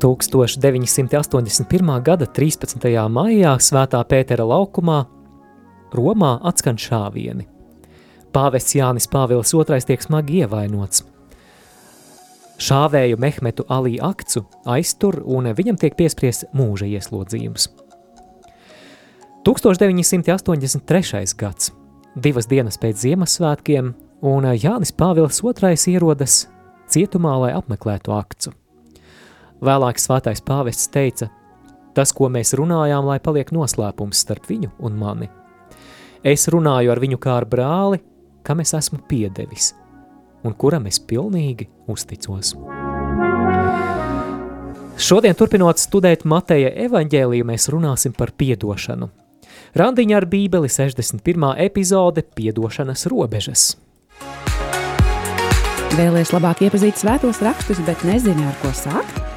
1981. gada 13. maijā Svētā Pētera laukumā Romā atskan šāvieni. Pāvests Jānis Pāvils II tiek smagi ievainots. Šāvēju Mehmetu Alī Akcu aiztur un viņam tiek piespriests mūža ieslodzījums. 1983. gads, divas dienas pēc Ziemassvētkiem, un Jānis Pāvils II ierodas cietumā, lai apmeklētu akcu. Vēlāk svētais pāvests teica, tas, ko mēs runājām, lai paliek noslēpums starp viņu un mani. Es runāju ar viņu kā ar brāli, kam es esmu piedevis, un kuram es pilnīgi uzticos. Šodien, turpinot studēt Mateja evaņģēliju, mēs runāsim par piedošanu. Randiņa ar Bībeli 61. epizode – Piedošanas robežas. Vēlēs labāk iepazīt svētos rakstus, bet nezini, ar ko sākt?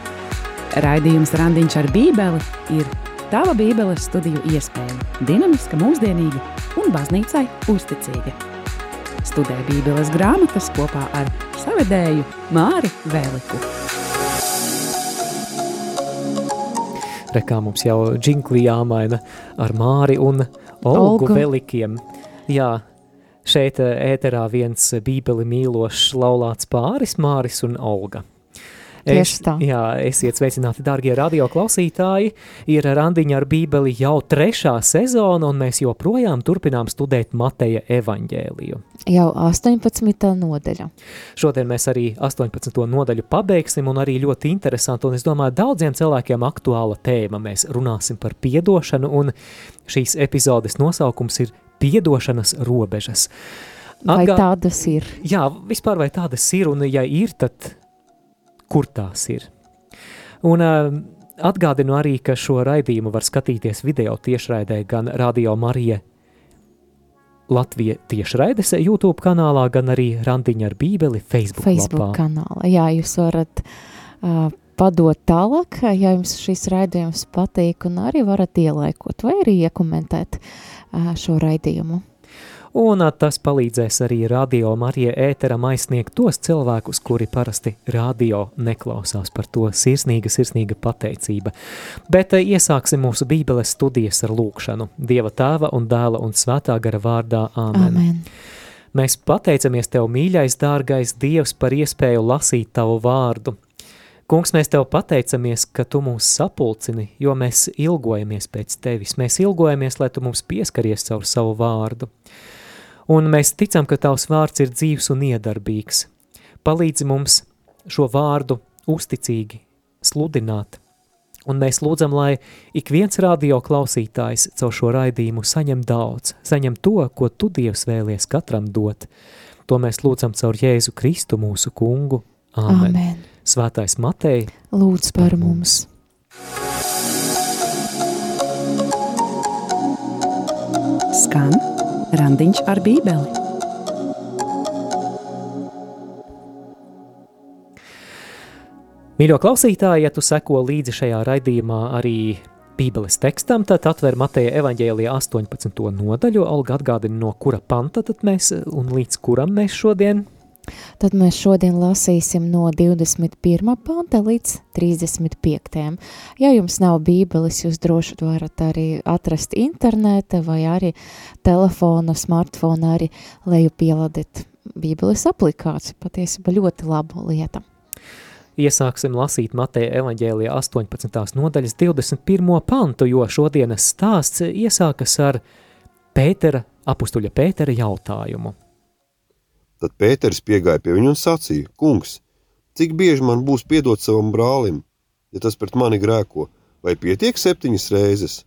Raidījums Randiņš ar Bībeli ir tava Bībeles studiju iespēja. Dinamiska, mūsdienīga un baznīcai uzticīga. Studē Bībeles grāmatas kopā ar savedēju Māri Vēliku. Rekā mums jau džinkli jāmaina ar Māri un Olgu, Olgu. Velikiem. Jā, šeit ēterā viens bībeli mīlošs laulāts pāris Māris un Olga. Es, jā, esiet sveicināti, dārgie radio klausītāji. Ir randiņa ar bībeli jau trešā sezona, un mēs joprojām turpinām studēt Mateja evaņģēliju. Jau 18. nodaļa. Šodien mēs arī 18. nodaļu pabeigsim, un arī ļoti interesanti, un es domāju, daudziem cilvēkiem aktuāla tēma. Mēs runāsim par piedošanu, un šīs epizodes nosaukums ir Piedošanas robežas. Vai Atgā... tādas ir? Jā, vispār vai tādas ir, un ja ir, tad kur tās ir. Un uh, atgādinu arī, ka šo raidījumu var skatīties video tiešraidē gan Radio Marija Latvija tiešraides YouTube kanālā, gan arī Randiņa ar Bībeli Facebook, Facebook lapā. kanālā. Jā, jūs varat uh, padot tālāk, ja jums šis raidījums patīk, un arī varat ielaikot vai arī iekomentēt uh, šo raidījumu un tas palīdzēs arī radio Marija ēteram aizsniegt tos cilvēkus, kuri parasti radio neklausās par to sirsnīga, sirsnīga pateicība. Bet iesāksim mūsu bībeles studijas ar lūkšanu Dieva tēva un dēla un svētā gara vārdā Āmen. Amen. Mēs pateicamies Tev, mīļais, dārgais Dievs, par iespēju lasīt Tavu vārdu. Kungs, mēs Tev pateicamies, ka Tu mūs sapulcini, jo mēs ilgojamies pēc Tevis. Mēs ilgojamies, lai Tu mums pieskaries caur savu vārdu un mēs ticam, ka Tavs vārds ir dzīvs un iedarbīgs. Palīdzi mums šo vārdu uzticīgi sludināt, un mēs lūdzam, lai ik viens radio klausītājs caur šo raidījumu saņem daudz, saņem to, ko Tu Dievs vēlies katram dot. To mēs lūdzam caur Jēzu Kristu mūsu kungu. Āmen. Amen. Svētais Matei, lūdz par mums! Skan Randiņš ar bībeli. Mīļo klausītāji, ja tu seko līdzi šajā raidījumā arī Bībeles tekstam, tad atver Mateja evaņģēlijā 18. nodaļu, Olga atgādina, no kura panta tad mēs un līdz kuram mēs šodien Tad mēs šodien lasīsim no 21. panta līdz 35. Ja jums nav bībeles, jūs droši varat arī atrast internete vai arī telefona, smartfona arī leju pieladīt bībeles aplikāciju. Patiesībā ļoti laba lieta. Iesāksim lasīt Mateja evaņģēlijā 18. nodaļas 21. pantu, jo šodienas stāsts iesākas ar Pētera, apustuļa Pētera jautājumu. Tad Pēters piegāja pie viņa un sacīja: Kungs, cik bieži man būs piedot savam brālim, ja tas pret mani grēko, vai pietiek septiņas reizes?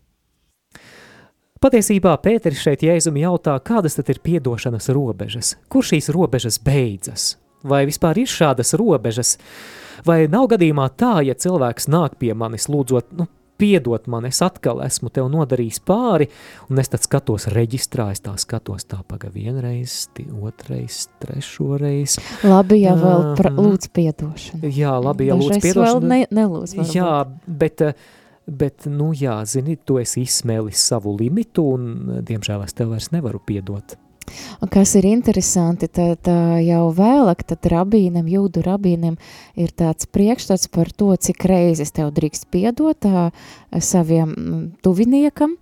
Patiesībā Pēters šeit Jēzum jautā, kādas tad ir piedošanas robežas, kur šīs robežas beidzas, vai vispār ir šādas robežas, vai nav gadījumā tā, ja cilvēks nāk pie manis lūdzot, nu, piedot man, es atkal esmu tev nodarījis pāri, un es tad skatos reģistrā, es tā skatos tā paga vienreiz, otrais, trešoreiz. Labi, ja vēl pra, lūdz piedošanu. Jā, labi, ja lūdz piedošanu. vēl ne, nelūdz. Varbūt. Jā, bet, bet, nu jā, zini, tu esi izsmēlis savu limitu, un, diemžēl, es tev vairs nevaru piedot. Un kas ir interesanti, tad jau vēlāk, rabīnam, jūdu rabīnam ir tāds priekšstats par to, cik reizes tev drīkst piedot saviem tuviniekam,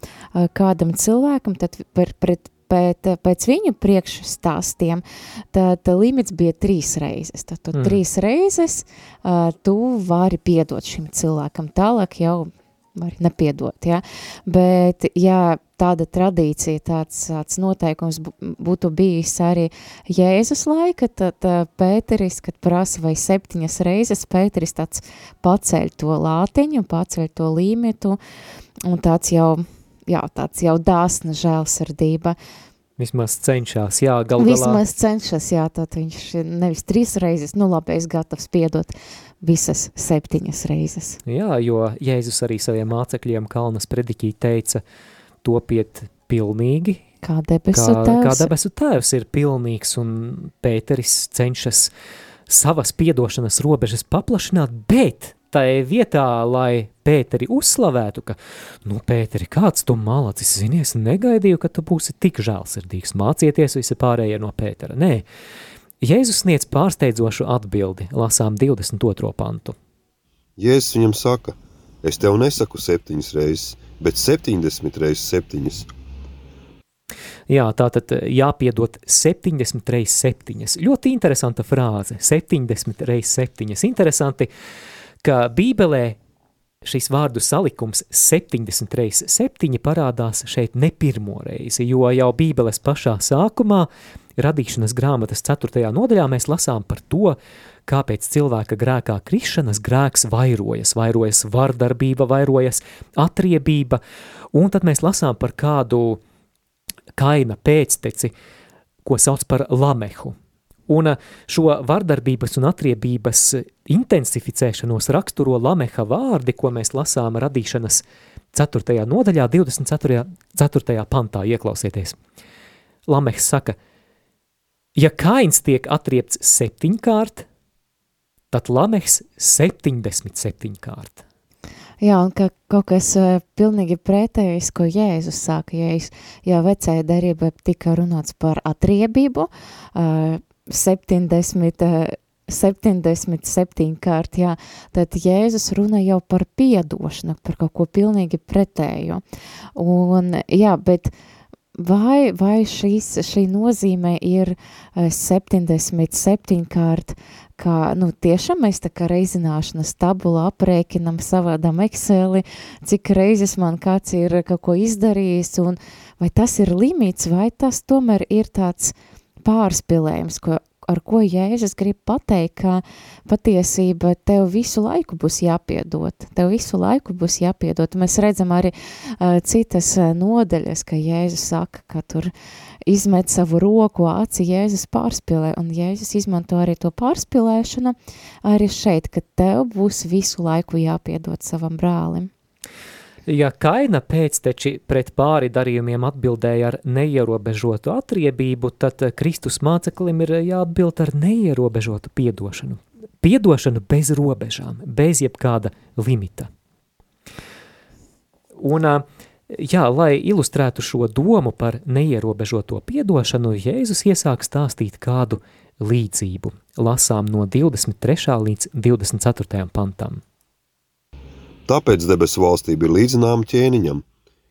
kādam cilvēkam, tad pret, bet pēc viņu priekšstāstiem tad limits bija trīs reizes. Tad tu mm. trīs reizes uh, tu vari piedot šim cilvēkam, tālāk jau var nepiedot, ja? bet ja tāda tradīcija, tāds, tāds noteikums būtu bijis arī Jēzus laika, tad uh, Pēteris, kad prasa vai septiņas reizes, Pēteris tāds paceļ to lātiņu, paceļ to līmetu, un tāds jau, jā, tāds jau dāsna žēlsardība, Vismaz cenšas, jā, galu galā. Vismaz cenšas, jā, tad viņš nevis trīs reizes, nu labi, es gatavs piedot, visas septiņas reizes. Jā, jo Jēzus arī saviem mācekļiem kalnas prediķī teica, topiet pilnīgi, kā debesu kā, tēvs. kā debesu tēvs ir pilnīgs, un Pēteris cenšas savas piedošanas robežas paplašināt, bet tai vietā, lai Pēteri uzslavētu, ka, nu, Pēteri, kāds tu malacis, zinies, negaidīju, ka tu būsi tik žēlsirdīgs, mācieties visi pārējie no Pētera. Nē, Jēzus sniedz pārsteidzošu atbildi, lasām 22. pantu. Jēzus viņam saka, es tev nesaku septiņas reizes, bet septiņdesmit reizes septiņas. Jā, tā tad jāpiedot 70 reizes 7. Ļoti interesanta frāze. 70 reizes 7. Interesanti, ka Bībelē šis vārdu salikums 70 reizes 7 parādās šeit ne pirmo reizi, jo jau Bībeles pašā sākumā radīšanas grāmatas 4. nodaļā mēs lasām par to, kāpēc cilvēka grēkā krišanas grēks vairojas, vairojas vardarbība, vairojas atriebība, un tad mēs lasām par kādu kaina pēcteci, ko sauc par lamehu. Un šo vardarbības un atriebības intensificēšanos raksturo lameha vārdi, ko mēs lasām radīšanas 4. nodaļā, 24. 4. pantā, ieklausieties. Lamehs saka – Ja kains tiek atriepts septiņkārt, tad lamehs septiņdesmit septiņkārt. Jā, un ka kaut kas uh, pilnīgi pretējs, ko Jēzus sāka, ja, ja vecajā darība tika runāts par atriebību, uh, 70, uh, 77 kārt, jā, tad Jēzus runa jau par piedošanu, par kaut ko pilnīgi pretēju. Un, jā, bet uh, vai, vai šīs, šī nozīme ir 77 eh, kārt, kā, nu, tiešām mēs tā kā reizināšanas tabula aprēkinam savādām Exceli, cik reizes man kāds ir kaut ko izdarījis, un vai tas ir limits, vai tas tomēr ir tāds pārspilējums, ko ar ko Jēzus grib pateikt, ka patiesība tev visu laiku būs jāpiedot, tev visu laiku būs jāpiedot. Mēs redzam arī uh, citas nodaļas, ka Jēzus saka, ka tur izmet savu roku, aci Jēzus pārspilē, un Jēzus izmanto arī to pārspilēšanu arī šeit, ka tev būs visu laiku jāpiedot savam brālim. Ja kaina pēcteči pret pāri darījumiem atbildēja ar neierobežotu atriebību, tad Kristus māceklim ir jāatbild ar neierobežotu piedošanu. Piedošanu bez robežām, bez jebkāda limita. Un, jā, lai ilustrētu šo domu par neierobežoto piedošanu, Jēzus iesāk stāstīt kādu līdzību. Lasām no 23. līdz 24. pantam. Tāpēc debesu valstība ir līdzināma ķēniņam,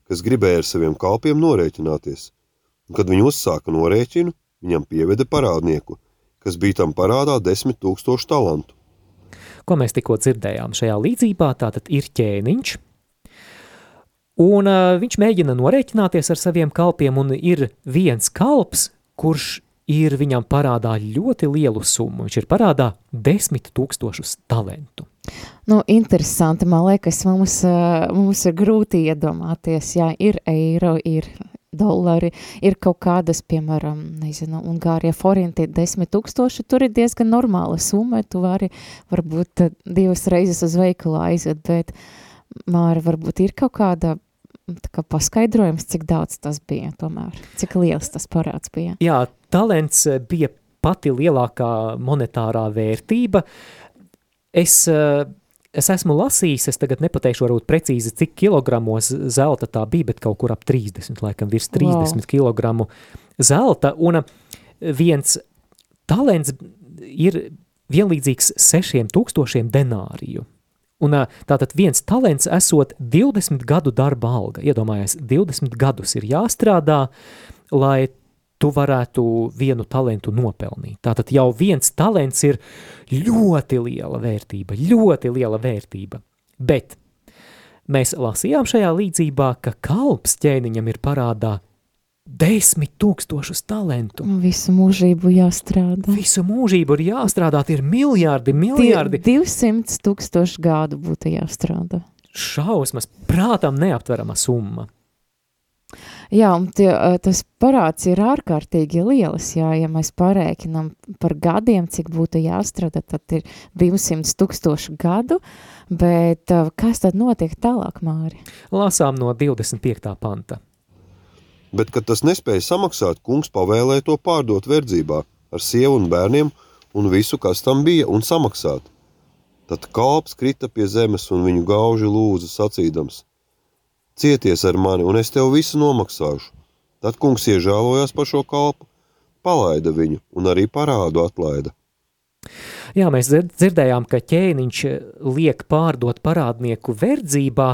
kas gribēja ar saviem kalpiem norēķināties. Un, kad viņi uzsāka norēķinu, viņam pieveda parādnieku, kas bija tam parādā desmit tūkstošu talantu. Ko mēs tikko dzirdējām šajā līdzībā, tātad ir ķēniņš, un uh, viņš mēģina norēķināties ar saviem kalpiem, un ir viens kalps, kurš ir viņam parādā ļoti lielu summu. Viņš ir parādā desmit tūkstošus talantu. Nu, interesanti, man liekas, mums, mums ir grūti iedomāties, jā, ir eiro, ir dolari, ir kaut kādas, piemēram, nezinu, Ungārija forinti desmit tūkstoši, tur ir diezgan normāla summa, tu vari varbūt divas reizes uz veikalu aiziet, bet Māra, varbūt ir kaut kāda paskaidrojums, cik daudz tas bija tomēr, cik liels tas parāds bija. Jā, talents bija pati lielākā monetārā vērtība, Es uh, es esmu lasījis, es tagad nepateikšu varbūt precīzi, cik kilogramos zelta tā bija, bet kaut kur ap 30, laikam virs 30 wow. kilogramu zelta, un viens talents ir vienlīdzīgs 6000 denāriju. Un tātad viens talents esot 20 gadu darba alga. Iedomājies, 20 gadus ir jāstrādā, lai tu varētu vienu talantu nopelnīt. Tātad jau viens talants ir ļoti liela vērtība, ļoti liela vērtība. Bet mēs lasījām šajā līdzībā, ka kalps ķēniņam ir parādā desmit tūkstošus talantu. Visu mūžību jāstrādā. Visu mūžību ir jāstrādā, ir miljardi, miljardi. Tie 200 tūkstoši gadu būtu jāstrādā. Šausmas, prātam neaptverama summa. Jā, un tie, tas parāds ir ārkārtīgi lielas, jā, ja mēs parēķinām par gadiem, cik būtu jāstrādā, tad ir 200 tūkstoši gadu, bet kas tad notiek tālāk, Māri? Lasām no 25. panta. Bet, kad tas nespēja samaksāt, kungs pavēlēja to pārdot verdzībā ar sievu un bērniem un visu, kas tam bija, un samaksāt. Tad kalps krita pie zemes un viņu gauži lūza sacīdams – Cieties ar mani, un es tev visu nomaksāšu. Tad kungs iežēlojās par šo kalpu, palaida viņu un arī parādu atlaida. Jā, mēs dzirdējām, ka ķēniņš liek pārdot parādnieku verdzībā,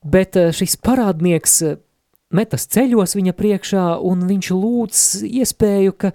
bet eh, šis parādnieks metas ceļos viņa priekšā, un viņš lūdz iespēju, ka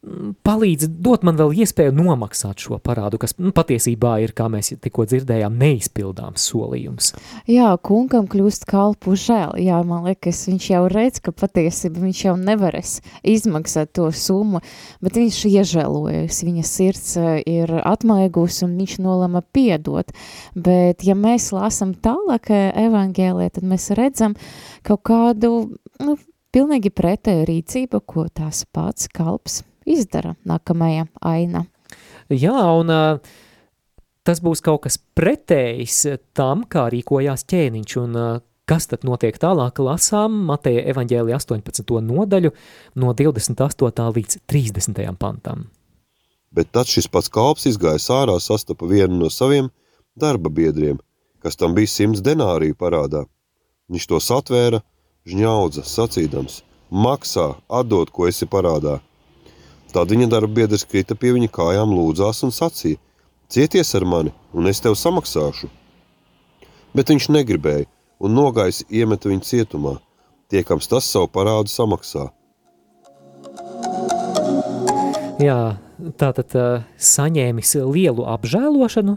palīdz dot man vēl iespēju nomaksāt šo parādu, kas nu, patiesībā ir, kā mēs tikko dzirdējām, neizpildāms solījums. Jā, kungam kļūst kalpu žēl. Jā, man liekas, viņš jau redz, ka patiesībā viņš jau nevarēs izmaksāt to summu, bet viņš iežēlojas, viņa sirds e, ir atmaigus un viņš nolama piedot. Bet, ja mēs lasam tālāk e, evangēlē, tad mēs redzam kaut kādu, nu, pilnīgi pretēju rīcību, ko tās pats kalps izdara nākamajā aina. Jā, un uh, tas būs kaut kas pretējs tam, kā rīkojās ķēniņš, un uh, kas tad notiek tālāk, lasām Mateja evaņģēlija 18. nodaļu no 28. līdz 30. pantam. Bet tad šis pats kalps izgāja ārā, sastapa vienu no saviem darba biedriem, kas tam bija simts denāriju parādā. Viņš to satvēra, žņaudza, sacīdams, maksā, atdod, ko esi parādā – Tad viņa darba biedrs krita pie viņa kājām, lūdzās un sacīja: Cieties ar mani, un es tev samaksāšu. Bet viņš negribēja un nogājis iemeta viņu cietumā, tiekams tas savu parādu samaksā. Jā, tātad saņēmis lielu apžēlošanu,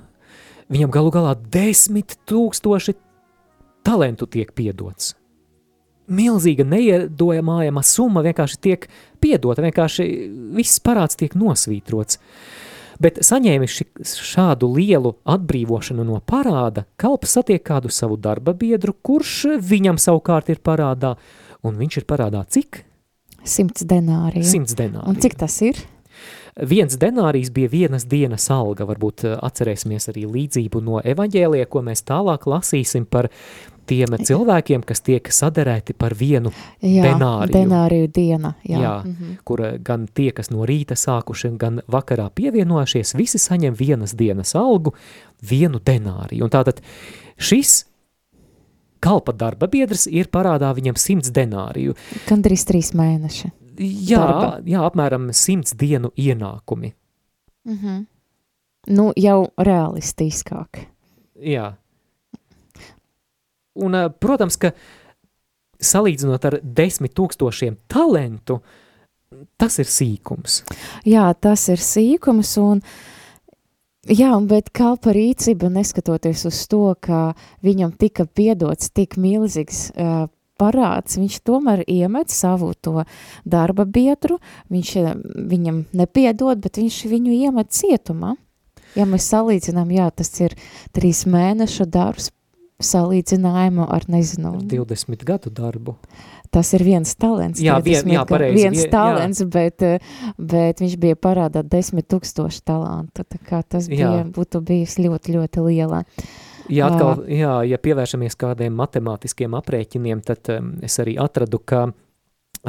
viņam galu galā desmit tūkstoši talentu tiek piedots milzīga neiedojamājama summa vienkārši tiek piedota, vienkārši viss parāds tiek nosvītrots. Bet saņēmis šādu lielu atbrīvošanu no parāda, kalps satiek kādu savu darba biedru, kurš viņam savukārt ir parādā, un viņš ir parādā cik? Simts denāriju. Simts denāriju. Un cik tas ir? Viens denārijs bija vienas dienas alga, varbūt atcerēsimies arī līdzību no evaņģēlie, ko mēs tālāk lasīsim par tiem cilvēkiem, kas tiek saderēti par vienu jā, denāriju. denāriju diena. Jā, jā mm -hmm. kur gan tie, kas no rīta sākuši, gan vakarā pievienojušies, visi saņem vienas dienas algu, vienu denāriju. Un tātad šis kalpa darba biedrs ir parādā viņam simts denāriju. Gandrīz trīs mēneši. Jā, darba. jā apmēram simts dienu ienākumi. Mm -hmm. Nu, jau realistiskāk. Jā. Un, eh, protams, ka salīdzinot ar desmit tūkstošiem talantu, tas ir sīkums. Jā, tas ir sīkums un Jā, bet kalpa rīcība, neskatoties uz to, ka viņam tika piedots tik milzīgs uh, parāds, viņš tomēr iemet savu to darba biedru, viņš viņam nepiedod, bet viņš viņu iemet cietumā. Ja mēs salīdzinām, jā, tas ir trīs mēnešu darbs salīdzinājumu ar, nezinu... 20 gadu darbu. Tas ir viens talents. Jā, vien, jā pareizi. Viens talents, jā. Bet, bet viņš bija parādā 10 tūkstoši talantu, tā kā tas bija, jā. būtu bijis ļoti, ļoti liela. Jā, atkal, jā, ja pievēršamies kādiem matemātiskiem aprēķiniem, tad um, es arī atradu, ka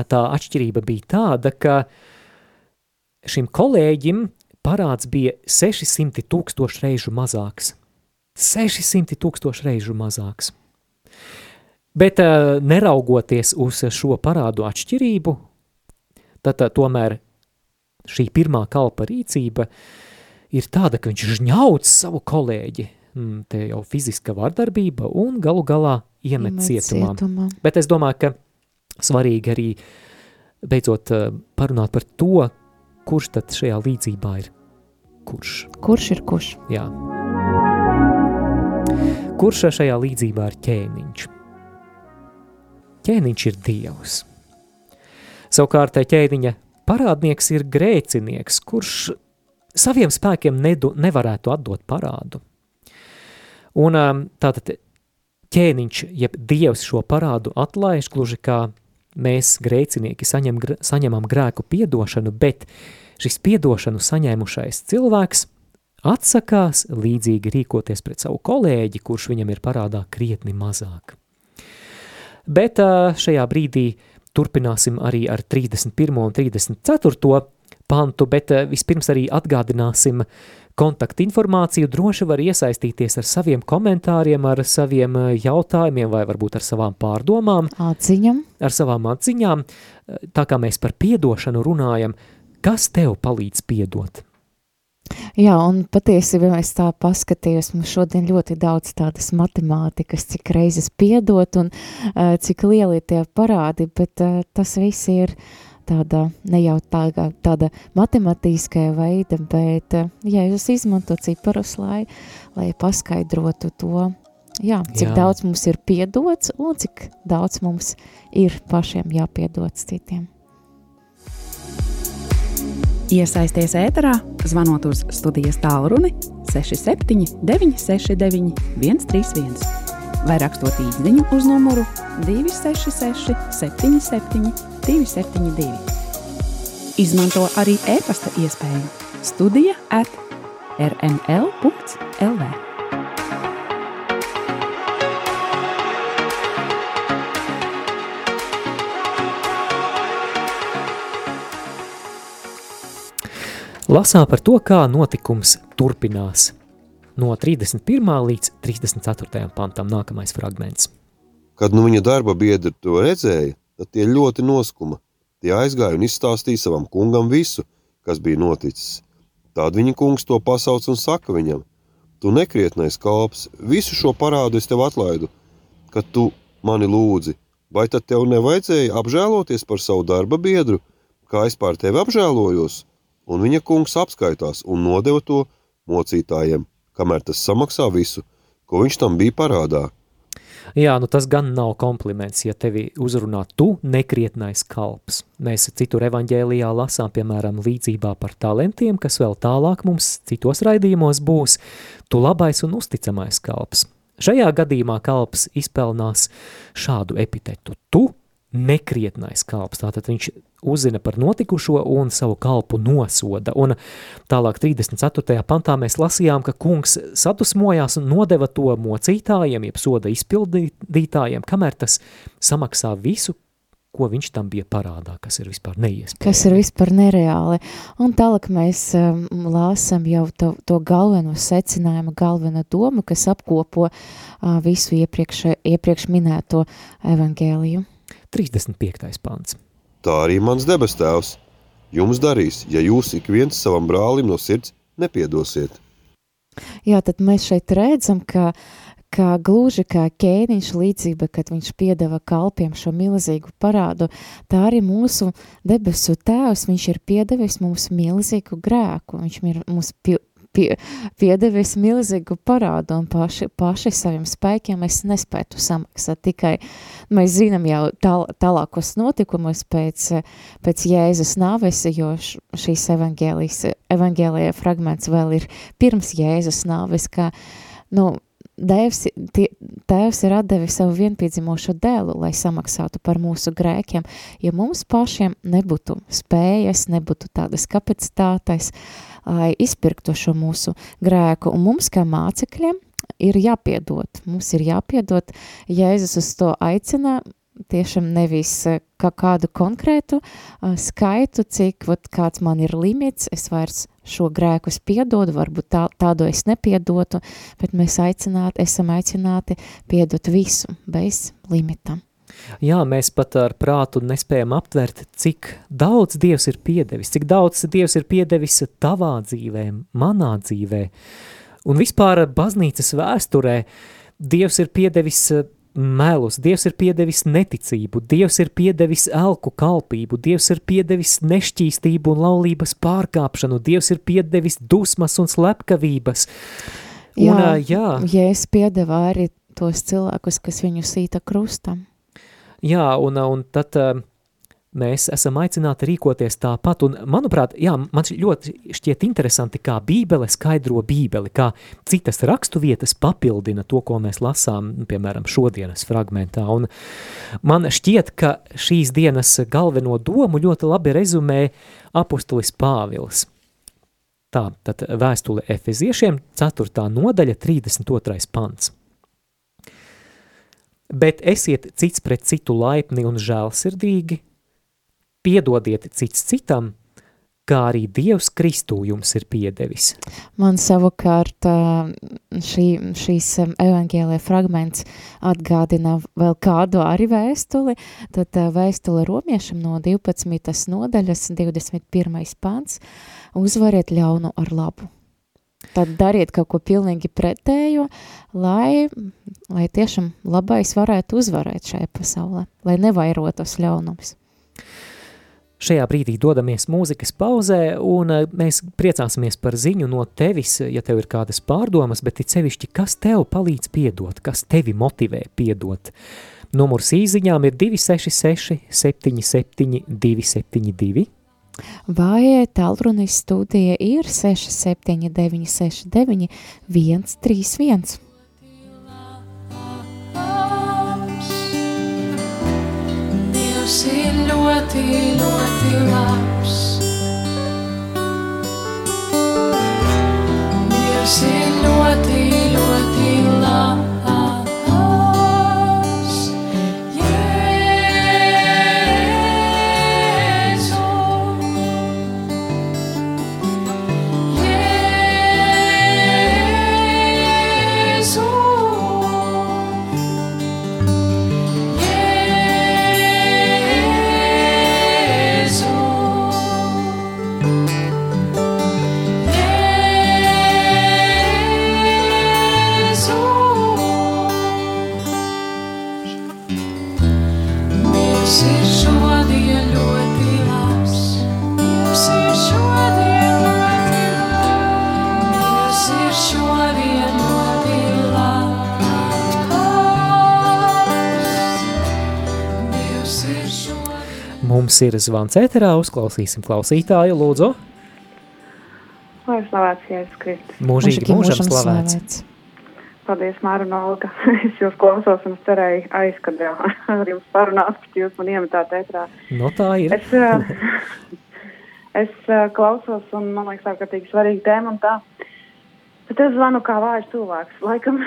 tā atšķirība bija tāda, ka šim kolēģim parāds bija 600 tūkstoši reižu mazāks 600 tūkstoši reižu mazāks. Bet uh, neraugoties uz šo parādu atšķirību, tad uh, tomēr šī pirmā kalpa rīcība ir tāda, ka viņš žņauc savu kolēģi, mm, te jau fiziska vardarbība un galu galā iemet cietumā. cietumā. Bet es domāju, ka svarīgi arī beidzot uh, parunāt par to, kurš tad šajā līdzībā ir kurš. Kurš ir kurš? Jā. Kurš šajā līdzībā ir ķēniņš? ķēniņš ir dievs. Savukārt ķēniņa parādnieks ir grēcinieks, kurš saviem spēkiem nedu, nevarētu atdot parādu. Un um, tātad ķēniņš, jeb dievs šo parādu atlaiž, gluži kā mēs grēcinieki saņem, saņemam grēku piedošanu, bet šis piedošanu saņēmušais cilvēks atsakās līdzīgi rīkoties pret savu kolēģi, kurš viņam ir parādā krietni mazāk. Bet šajā brīdī turpināsim arī ar 31. un 34. pantu, bet vispirms arī atgādināsim kontaktinformāciju. Droši var iesaistīties ar saviem komentāriem, ar saviem jautājumiem vai varbūt ar savām pārdomām. Atziņam. Ar savām atziņām. Tā kā mēs par piedošanu runājam, kas tev palīdz piedot? Jā, un patiesībā es tā paskatījos, mums šodien ļoti daudz tādas matemātikas, cik reizes piedot un uh, cik lieli tie parādi, bet uh, tas viss ir tāda ne jau tāda, tāda matemātiskā veida, bet uh, jā, jūs izmanto ciparus, lai, lai paskaidrotu to, jā, cik jā. daudz mums ir piedots un cik daudz mums ir pašiem jāpiedots citiem. Iesaisties ēterā, zvanot uz studijas tālruni 67 969 131 vai rakstot īsiņu uz numuru 266 77 272. Izmanto arī e-pasta iespēju Studija at rml.lv. lasām par to, kā notikums turpinās. No 31. līdz 34. pantam nākamais fragments. Kad nu viņa darba biedri to redzēja, tad tie ļoti noskuma. Tie aizgāja un izstāstīja savam kungam visu, kas bija noticis. Tad viņa kungs to pasauc un saka viņam: Tu nekrietnais kalps, visu šo parādu es tev atlaidu, kad tu mani lūdzi. Vai tad tev nevajadzēja apžēloties par savu darba biedru, kā es pār tevi apžēlojos? Un viņa kungs apskaitās un nodeva to mocītājiem, kamēr tas samaksā visu, ko viņš tam bija parādā. Jā, nu tas gan nav kompliments, ja tevi uzrunā tu nekrietnais kalps. Mēs citur evaņģēlijā lasām, piemēram, līdzībā par talantiem, kas vēl tālāk mums citos raidījumos būs, tu labais un uzticamais kalps. Šajā gadījumā kalps izpelnās šādu epitetu. Tu nekrietnais kalps. Tātad viņš uzzina par notikušo un savu kalpu nosoda. Un tālāk 34. pantā mēs lasījām, ka kungs sadusmojās un nodeva to mocītājiem, jeb soda izpildītājiem, kamēr tas samaksā visu, ko viņš tam bija parādā, kas ir vispār neiespējami. Kas ir vispār nereāli. Un tālāk mēs um, lāsam jau to, to galveno secinājumu, galveno domu, kas apkopo uh, visu iepriekš, iepriekš minēto evangēliju. 35. pants. Tā arī mans debes tēvs jums darīs, ja jūs ik viens savam brālim no sirds nepiedosiet. Jā, tad mēs šeit redzam, ka, ka gluži kā ķēniņš līdzība, kad viņš piedeva kalpiem šo milzīgu parādu, tā arī mūsu debesu tēvs, viņš ir piedevis mums milzīgu grēku, viņš ir mums pie, piedevis milzīgu parādu un paši, paši saviem spēkiem mēs nespētu samaksāt. Tikai mēs zinām jau tāl, tālākos notikumus pēc, pēc Jēzus nāves, jo šīs evangēlija fragments vēl ir pirms Jēzus nāves, ka, nu, Dievs, tie, tēvs ir atdevis savu vienpiedzimušo dēlu, lai samaksātu par mūsu grēkiem, ja mums pašiem nebūtu spējas, nebūtu tādas kapacitātes, uh, izpirktu šo mūsu grēku. Un mums, kā mācekļiem, ir jāpiedod. Mums ir jāpiedod. Jēzus uz to aicina tiešām nevis eh, kā kādu konkrētu uh, skaitu, cik vat, kāds man ir limits, es vairs šo grēku es piedodu, varbūt tā, tādu es nepiedotu, bet mēs aicināti, esam aicināti piedot visu bez limitām. Jā, mēs pat ar prātu nespējam aptvert, cik daudz Dievs ir piedevis, cik daudz Dievs ir piedevis tavā dzīvē, manā dzīvē. Un vispār baznīcas vēsturē Dievs ir piedevis melus, Dievs ir piedevis neticību, Dievs ir piedevis elku kalpību, Dievs ir piedevis nešķīstību un laulības pārkāpšanu, Dievs ir piedevis dusmas un slepkavības. Un, Jā, jā. Jēzus piedeva arī tos cilvēkus, kas viņu sīta krustam. Jā, un, un tad uh, mēs esam aicināti rīkoties tāpat, un manuprāt, jā, man ļoti šķiet interesanti, kā bībele skaidro bībeli, kā citas rakstu vietas papildina to, ko mēs lasām, nu, piemēram, šodienas fragmentā, un man šķiet, ka šīs dienas galveno domu ļoti labi rezumē apustulis Pāvils. Tā, tad vēstule Efeziešiem, 4. nodaļa, 32. pants. Bet esiet cits pret citu laipni un žēlsirdīgi, piedodiet cits citam, kā arī Dievs Kristū jums ir piedevis. Man savukārt šī, šīs evaņģēlē fragments atgādina vēl kādu arī vēstuli, tad vēstule romiešam no 12. nodaļas 21. pants uzvariet ļaunu ar labu. Tad dariet kaut ko pilnīgi pretējo, lai, lai tiešām labais varētu uzvarēt šajā pasaulē, lai nevairotos ļaunums. Šajā brīdī dodamies mūzikas pauzē, un eh, mēs priecāsimies par ziņu no tevis, ja tev ir kādas pārdomas, bet it sevišķi, kas tev palīdz piedot, kas tevi motivē piedot. Numurs īziņām ir 266 77 272. Vai tālrunis studija ir 679 69 131. Dievs ir ļoti, ļoti labs. Dievs ir ļoti, Mums ir zvans ēterā, uzklausīsim klausītāju, lūdzu. Lai slavēts Jēzus Kristus. Mūžīgi mūžam slavēts. Paldies, Māra un Olga. Es jūs klausos un es cerēju aizkadrā ar jums parunāt, bet jūs man iemetāt ētrā. No tā ir. Es, es klausos un man liekas ārkārtīgi svarīga tēma un tā. Bet es zvanu kā vājš cilvēks, laikam.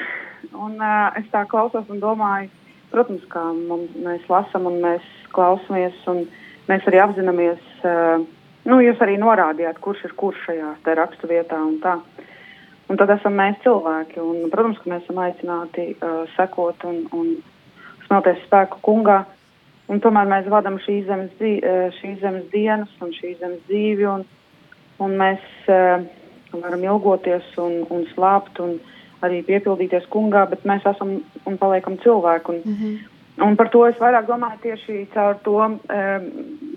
Un uh, es tā klausos un domāju, protams, kā mums, mēs lasam un mēs klausamies un mēs arī apzināmies, uh, nu, jūs arī norādījāt, kurš ir kurš šajā te rakstu vietā un tā. Un tad esam mēs cilvēki, un, protams, ka mēs esam aicināti uh, sekot un, un smelties spēku kungā. Un tomēr mēs vadām šīs zemes, uh, šīs zemes dienas un šīs zemes dzīvi, un, un mēs uh, varam ilgoties un, un slāpt un arī piepildīties kungā, bet mēs esam un paliekam cilvēki. Un, mm -hmm. Un par to es vairāk domāju tieši caur to um,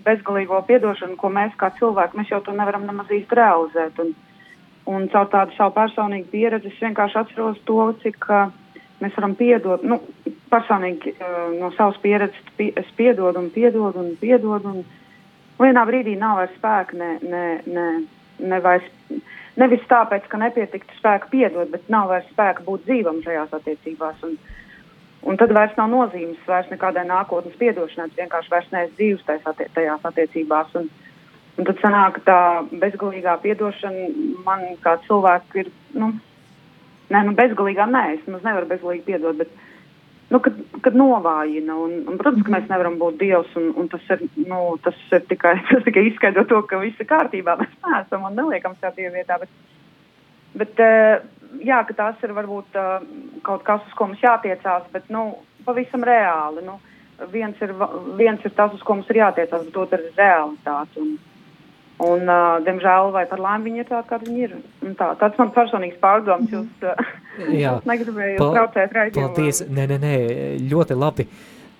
bezgalīgo piedošanu, ko mēs kā cilvēki, mēs jau to nevaram nemaz īsti realizēt. Un, Un caur tādu savu personīgu pieredzi es vienkārši atceros to, cik uh, mēs varam piedot. Nu, personīgi uh, no savas pieredzes pie, es piedodu un piedodu un piedodu. Un vienā brīdī nav vairs spēka, ne, ne, ne, ne vairs, nevis tāpēc, ka nepietiktu spēka piedot, bet nav vairs spēka būt dzīvam šajās attiecībās. Un, un tad vairs nav nozīmes vairs nekādai nākotnes piedošanai, es vienkārši vairs neesmu dzīvs tajās, tajās attiecībās. Un, Un tad sanāk, ka tā bezgalīgā piedošana man kā cilvēku ir, nu, nē, nu bezgalīgā nē, es nemaz nevaru bezgalīgi piedot, bet nu, kad, kad novājina. Un, un, protams, ka mēs nevaram būt dievs, un, un tas, ir, nu, tas ir tikai, tas tikai izskaidro to, ka viss ir kārtībā. Mēs neesam un neliekam sev dievu vietā. Bet, bet uh, jā, ka tās ir varbūt uh, kaut kas, uz ko mums jātiecās, bet nu, pavisam reāli. Nu, viens, ir, viens ir tas, uz ko mums ir jātiecās, bet otrs ir realitāte. Un, Un, uh, diemžēl, vai par laimi viņi ir tādi, kādi viņi ir. Un tā, tāds man personīgs pārdoms, Mhm. jūs, uh, jūs negribējāt traucēt raidījumu. Paldies, nē, nē, nē, ļoti labi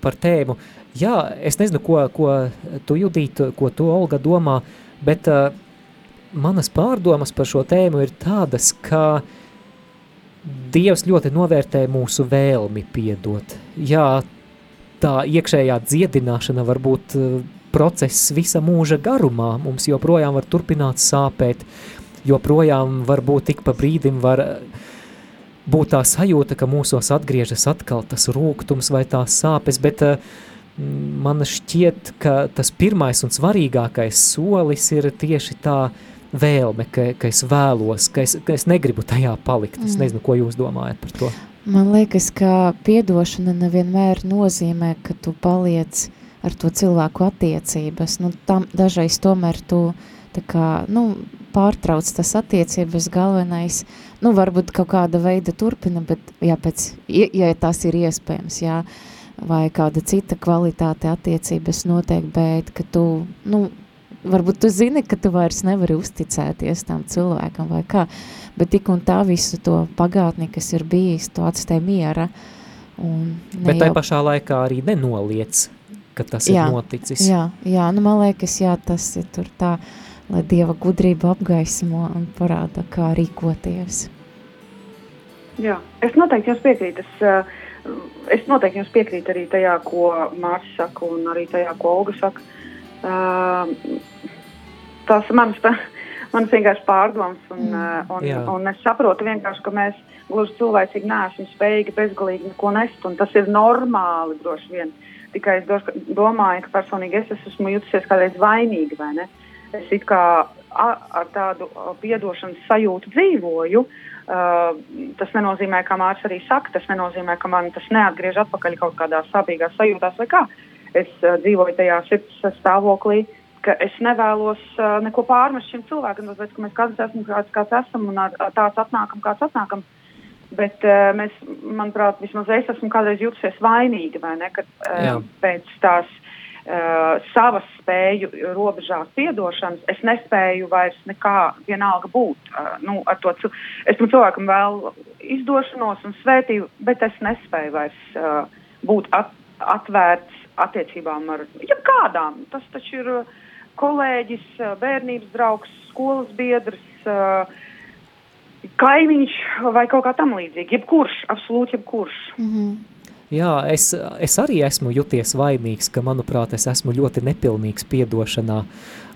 par tēmu. Jā, es nezinu, ko, ko tu Judīt, ko tu Olga domā, bet uh, manas pārdomas par šo tēmu ir tādas, ka Dievs ļoti novērtē mūsu vēlmi piedot. Jā, tā iekšējā dziedināšana var būt uh, process visa mūža garumā. Mums joprojām var turpināt sāpēt, joprojām var būt tik pa brīdim var uh, būt tā sajūta, ka mūsos atgriežas atkal tas rūkums vai tās sāpes, bet uh, man šķiet, ka tas pirmais un svarīgākais solis ir tieši tā vēlme, ka, ka es vēlos, ka es, ka es negribu tajā palikt. Es Mm. nezinu, ko jūs domājat par to. Man liekas, ka piedošana nevienmēr nozīmē, ka tu paliec ar to cilvēku attiecības. Nu, tam dažreiz tomēr tu kā, nu, pārtrauc tas attiecības galvenais. Nu, varbūt kaut kāda veida turpina, bet jā, pēc, ja, tās ir iespējams, jā, vai kāda cita kvalitāte attiecības notiek, bet ka tu, nu, varbūt tu zini, ka tu vairs nevari uzticēties tam cilvēkam vai kā, bet tik un tā visu to pagātni, kas ir bijis, tu atstāj miera. Un ne Bet tai jau- pašā laikā arī nenoliec, ka tas Jā, ir noticis. Jā, jā, nu man liekas, jā, tas ir tur tā, lai Dieva gudrība apgaismo un parāda, kā rīkoties. Jā, es noteikti jums piekrītu. Es, uh, es noteikti jums piekrītu arī tajā, ko Mārcis saka, un arī tajā, ko Olga saka. Uh, tas ir mans, mans vienkārši pārdoms, un, mm, un, Jā. un es saprotu vienkārši, ka mēs gluži cilvēcīgi neesam spējīgi bezgalīgi neko nest, tas ir normāli droši vien. Tikai es droši, domāju, ka personīgi es esmu jutusies kādreiz vainīga, vai ne? Es kā ar tādu piedošanas sajūtu dzīvoju. Uh, tas nenozīmē, ka Mārcis arī saka, tas nenozīmē, ka man tas neatgriež atpakaļ kaut kādā sāpīgā sajūtā vai kā. Es uh, dzīvoju tajā sirds stāvoklī, ka es nevēlos uh, neko pārmest šim cilvēkam, tāpēc, ka mēs katrs esam kāds, kāds esam un ar, tāds atnākam, kāds atnākam. Bet uh, mēs, manuprāt, vismaz es esmu kādreiz jutusies vainīga, vai ne, kad Jā. uh, pēc tās uh, savas spēju robežās piedošanas es nespēju vairs nekā vienalga būt. Uh, nu, ar to es tam cilvēkam vēl izdošanos un svētību, bet es nespēju vairs uh, būt at atvērts attiecībām ar jebkādām. Tas taču ir uh, kolēģis, uh, bērnības draugs, skolas biedrs. Uh, Kaimiņš vai kaut kā tam līdzīga. Jebkurš, absolūti jebkurš. Mm -hmm. Jā, es, es arī esmu juties vainīgs, ka, manuprāt, es esmu ļoti nepilnīgs piedošanā.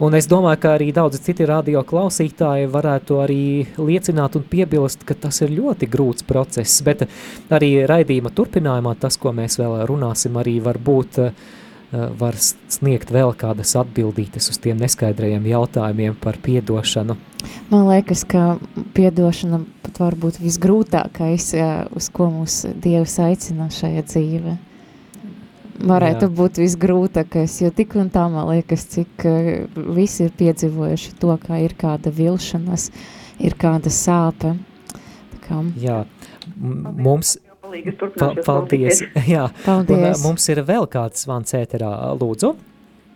Un es domāju, ka arī daudzi citi radio klausītāji varētu arī liecināt un piebilst, ka tas ir ļoti grūts process, bet arī raidījuma turpinājumā tas, ko mēs vēl runāsim, arī var būt, eh, var sniegt vēl kādas atbildītes uz tiem neskaidrajiem jautājumiem par piedošanu. Man liekas, ka piedošana pat var būt visgrūtākais, jā, uz ko mūs Dievs aicina šajā dzīvē. Varētu Jā. būt visgrūtākais, jo tik un tā man liekas, cik uh, visi ir piedzīvojuši to, ka ir kāda vilšanas, ir kāda sāpe. Tā kā, Jā, m- mums, Palīgi, es pa, turpināšu paldies, jā, un eh, paldies! mums ir vēl kāds zvans ēterā, lūdzu.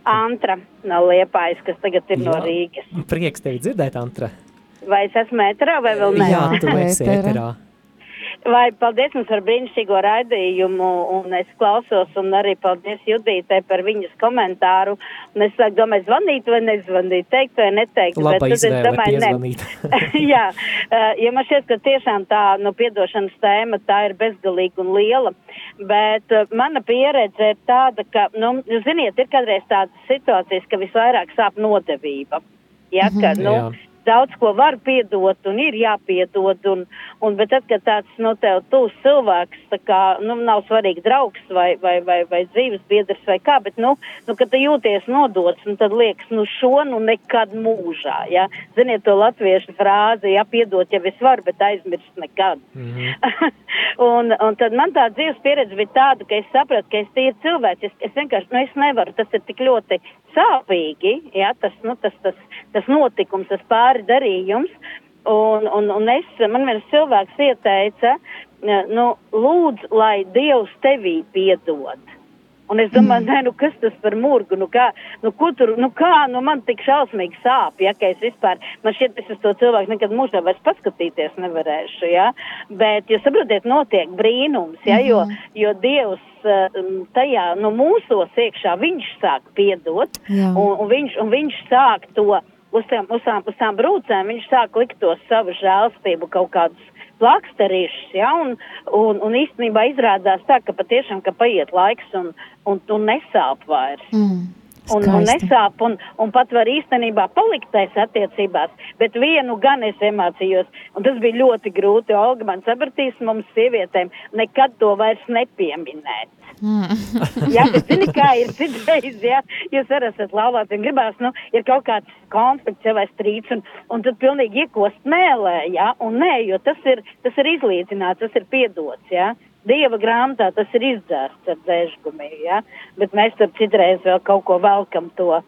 Antra no Liepājas, kas tagad ir no Jā. Rīgas. Prieks tevi dzirdēt, Antra. Vai es esmu ēterā vai vēl nē? Jā, tu esi ēterā. Vai paldies jums par brīnišķīgo raidījumu, un es klausos, un arī paldies Judītei par viņas komentāru. Un es sāku domāt, zvanīt vai nezvanīt, teikt vai neteikt. Laba bet es izvēle domāju, ne. piezvanīt. Jā, eh, jo man šķiet, ka tiešām tā nu, piedošanas tēma tā ir bezgalīga un liela. Bet eh, mana pieredze ir tāda, ka, nu, ziniet, ir kādreiz tādas situācijas, ka visvairāk sāp nodevība. Ja, ka, Mhm. nu, Jā. Daudz ko var piedot un ir jāpiedod, un, un bet tad, kad tāds, nu, tev tūs cilvēks, tā kā, nu, nav svarīgi draugs vai, vai, vai, vai dzīves biedrs vai kā, bet, nu, nu, kad tu jūties nodots, un tad liekas, nu, šo, nu, nekad mūžā, ja, ziniet to latviešu frāzi, ja, piedot, ja es varu, bet aizmirst nekad. Mm -hmm. un, un tad man tā dzīves pieredze bija tāda, ka es sapratu, ka es tīri cilvēks, es, es vienkārši, nu, es nevaru, tas ir tik ļoti sāpīgi, ja, tas, nu, tas, tas, tas notikums, tas pāri darījums. Un, un, un es, man viens cilvēks ieteica, nu, lūdzu, lai Dievs tevī piedod. Un es domāju, mm. nē, nu kas tas par murgu, nu kā, nu ko tur, nu kā, nu man tik šausmīgi sāp, ja, ka es vispār, man šķiet, es uz to cilvēku nekad mūžā vairs paskatīties nevarēšu, ja, bet, jūs saprotiet, notiek brīnums, ja, jo, mhm. jo Dievs tajā, nu mūsos iekšā, viņš sāk piedot, Jā. un, un, viņš, un viņš sāk to, uz tām, uz tām, uz tām brūcēm, viņš sāk likt to savu žēlstību kaut kādus plaksterīšus, ja, un, un, un īstenībā izrādās tā, ka patiešām, ka paiet laiks un, un, un nesāp vairs. Mm. Un, un nesāp, un, un pat var īstenībā palikt tais attiecībās, bet vienu gan es iemācījos, un tas bija ļoti grūti, Olga man sapratīs mums sievietēm nekad to vairs nepieminēt. Mm. jā, bet zini, kā ir citreiz, jā, jūs arī esat laulāts un gribās, nu, ir kaut kāds konflikts vai strīds, un, un tad pilnīgi iekost mēlē, jā, un nē, jo tas ir, tas ir izlīdzināts, tas ir piedots, jā. Dieva grāmatā tas ir izdzēsts ar dzēžgumī, jā, bet mēs tur citreiz vēl kaut ko velkam to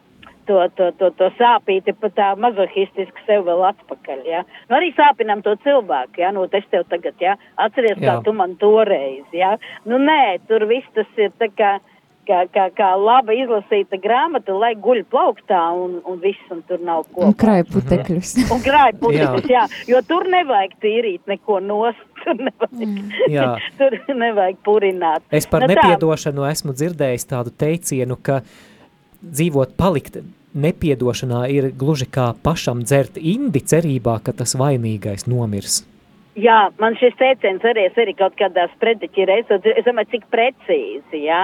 to, to, to, to sāpīti pat tā mazohistiski sev vēl atpakaļ. Ja? Nu, arī sāpinam to cilvēku, ja? nu, es tev tagad, ja? atceries, jā. kā tu man toreiz. Ja? Nu, nē, tur viss tas ir tā kā, kā, kā, kā laba izlasīta grāmata, lai guļ plauktā un, un viss, un tur nav ko. Un krāj putekļus. un krāj putekļus, jā. jā, jo tur nevajag tīrīt neko nost. Tur nevajag, mm. tur nevajag purināt. Es par nu, nepiedošanu tā. esmu dzirdējis tādu teicienu, ka dzīvot, palikt nepiedošanā ir gluži kā pašam dzert indi cerībā, ka tas vainīgais nomirs. Jā, man šis teiciens arī, es arī kaut kādā sprediķi reizes, es domāju, cik precīzi, jā,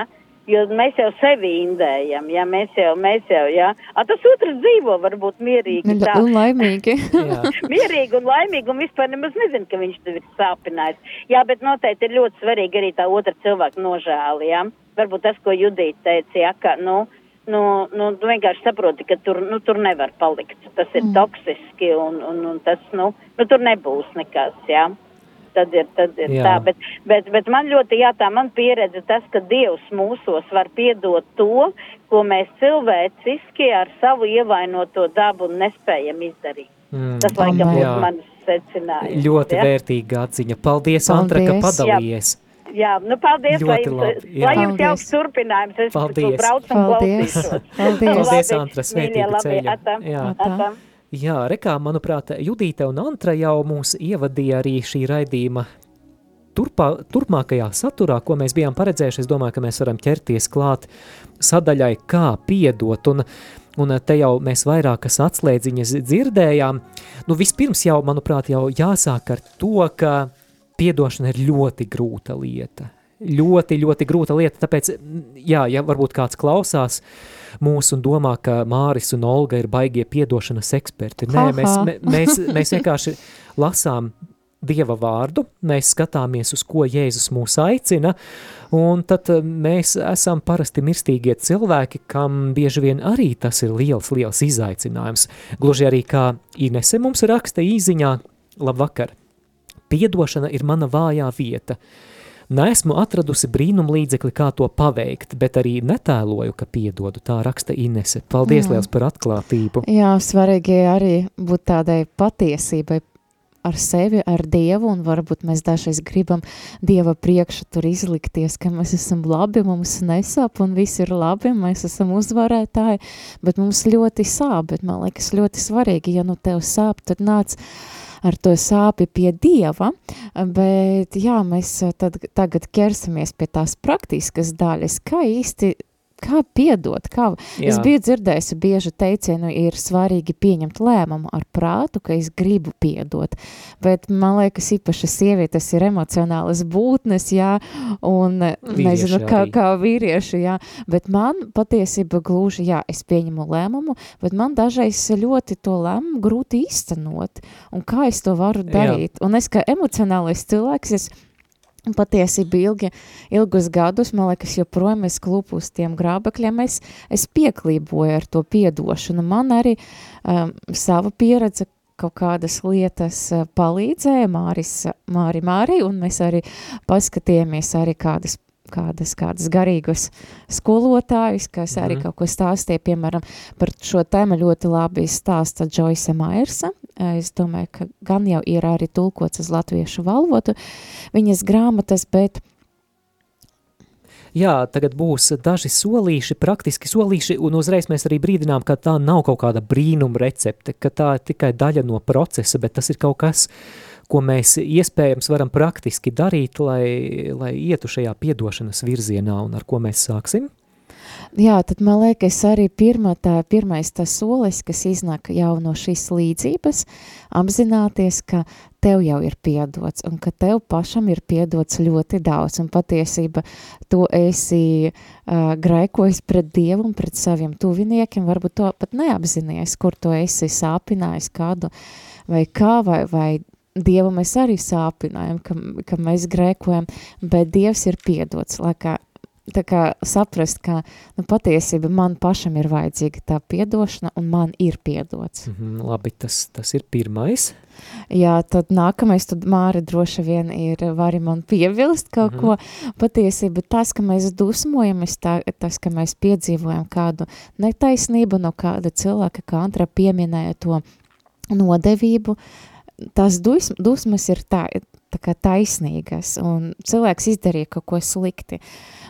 jo mēs jau sevi indējam, jā, mēs jau, mēs jau, jā, a tas otrs dzīvo varbūt mierīgi. Tā. Un laimīgi. mierīgi un laimīgi un vispār nemaz nezinu, ka viņš tev ir sāpinājis. Jā, bet noteikti ir ļoti svarīgi arī tā otra cilvēka nožēli, jā. Varbūt tas, ko Judīt teica, jā, ka, nu, nu, nu, tu vienkārši saproti, ka tur, nu, tur nevar palikt. Tas ir mm. toksiski un, un, un tas, nu, nu, tur nebūs nekas, jā. Tad ir, tad ir jā. tā, bet, bet, bet man ļoti, jā, tā man pieredze tas, ka Dievs mūsos var piedot to, ko mēs cilvēciski ar savu ievainoto dabu nespējam izdarīt. Mm. Tas, laikam, būs manas secinājums. Ļoti ja? vērtīga atziņa. Paldies, Paldies. Antra, ka padalījies. Jā. Jā, nu paldies, Ļoti lai jums, labi, jā. lai jums jauks turpinājums. Es paldies. braucu un paldies. Paldies, paldies Antra, svētīgu ceļu. Atam, jā. atam. Jā, rekā, manuprāt, Judīte un Antra jau mūs ievadīja arī šī raidījuma turpā, turpmākajā saturā, ko mēs bijām paredzējuši. Es domāju, ka mēs varam ķerties klāt sadaļai, kā piedot. Un, un te jau mēs vairākas atslēdziņas dzirdējām. Nu, vispirms jau, manuprāt, jau jāsāk ar to, ka piedošana ir ļoti grūta lieta. Ļoti, ļoti grūta lieta, tāpēc, jā, ja varbūt kāds klausās mūs un domā, ka Māris un Olga ir baigie piedošanas eksperti. Nē, mēs, mēs, mēs vienkārši lasām Dieva vārdu, mēs skatāmies, uz ko Jēzus mūs aicina, un tad mēs esam parasti mirstīgie cilvēki, kam bieži vien arī tas ir liels, liels izaicinājums. Gluži arī kā Inese mums raksta īziņā, labvakar! Piedošana ir mana vājā vieta. Nesmu atradusi brīnumu līdzekli, kā to paveikt, bet arī netēloju, ka piedodu. Tā raksta Inese. Paldies Jā. liels par atklātību. Jā, svarīgi arī būt tādai patiesībai ar sevi, ar Dievu, un varbūt mēs dažreiz gribam Dieva priekšu tur izlikties, ka mēs esam labi, mums nesāp, un viss ir labi, mēs esam uzvarētāji, bet mums ļoti sāp, bet man liekas ļoti svarīgi, ja nu tev sāp, tad nāc ar to sāpi pie Dieva, bet jā, mēs tad, tagad ķersimies pie tās praktiskas daļas, kā īsti kā piedot, kā, Jā. es biju dzirdējusi bieži teicienu, ir svarīgi pieņemt lēmumu ar prātu, ka es gribu piedot, bet man liekas īpaši sievietes ir emocionālas būtnes, jā, un Vīrieši nezinu, kā, arī. kā vīrieši, jā, bet man patiesība gluži, jā, es pieņemu lēmumu, bet man dažreiz ļoti to lēmumu grūti īstenot, un kā es to varu Jā. darīt, un es kā emocionālais cilvēks, es patiesībā ilgi, ilgus gadus, man liekas, joprojām es klūpu uz tiem grābekļiem, es, es pieklīboju ar to piedošanu. Man arī um, sava pieredze kaut kādas lietas uh, palīdzēja, Māris, Māri Māri, un mēs arī paskatījāmies arī kādas kādas, kādas garīgas skolotājus, kas arī Mhm. kaut ko stāstīja, piemēram, par šo tēmu ļoti labi stāsta Joyce Mairsa. Es domāju, ka gan jau ir arī tulkots uz latviešu valodu viņas grāmatas, bet Jā, tagad būs daži solīši, praktiski solīši, un uzreiz mēs arī brīdinām, ka tā nav kaut kāda brīnuma recepte, ka tā ir tikai daļa no procesa, bet tas ir kaut kas, ko mēs iespējams varam praktiski darīt, lai, lai ietu šajā piedošanas virzienā, un ar ko mēs sāksim? Jā, tad man liekas, arī pirmā tā, pirmais tas solis, kas iznāk jau no šīs līdzības, apzināties, ka tev jau ir piedots un ka tev pašam ir piedots ļoti daudz. Un patiesība tu esi uh, grēkojis pret Dievu un pret saviem tuviniekiem, varbūt to pat neapzinies, kur tu esi sāpinājis kādu vai kā, vai, vai Dievu mēs arī sāpinājam, ka, ka mēs grēkojam, bet Dievs ir piedots, lai kā tā kā saprast, ka nu, patiesība man pašam ir vajadzīga tā piedošana, un man ir piedots. Mhm, labi, tas, tas ir pirmais. Jā, tad nākamais, tad Māra droši vien ir, vari man piebilst kaut Mhm. ko. Patiesība tas, ka mēs dusmojamies, tā, tas, ka mēs piedzīvojam kādu netaisnību no kāda cilvēka, kā Antra pieminēja to nodevību, tās dus, dusmas ir tā, tā kā taisnīgas, un cilvēks izdarīja kaut ko slikti.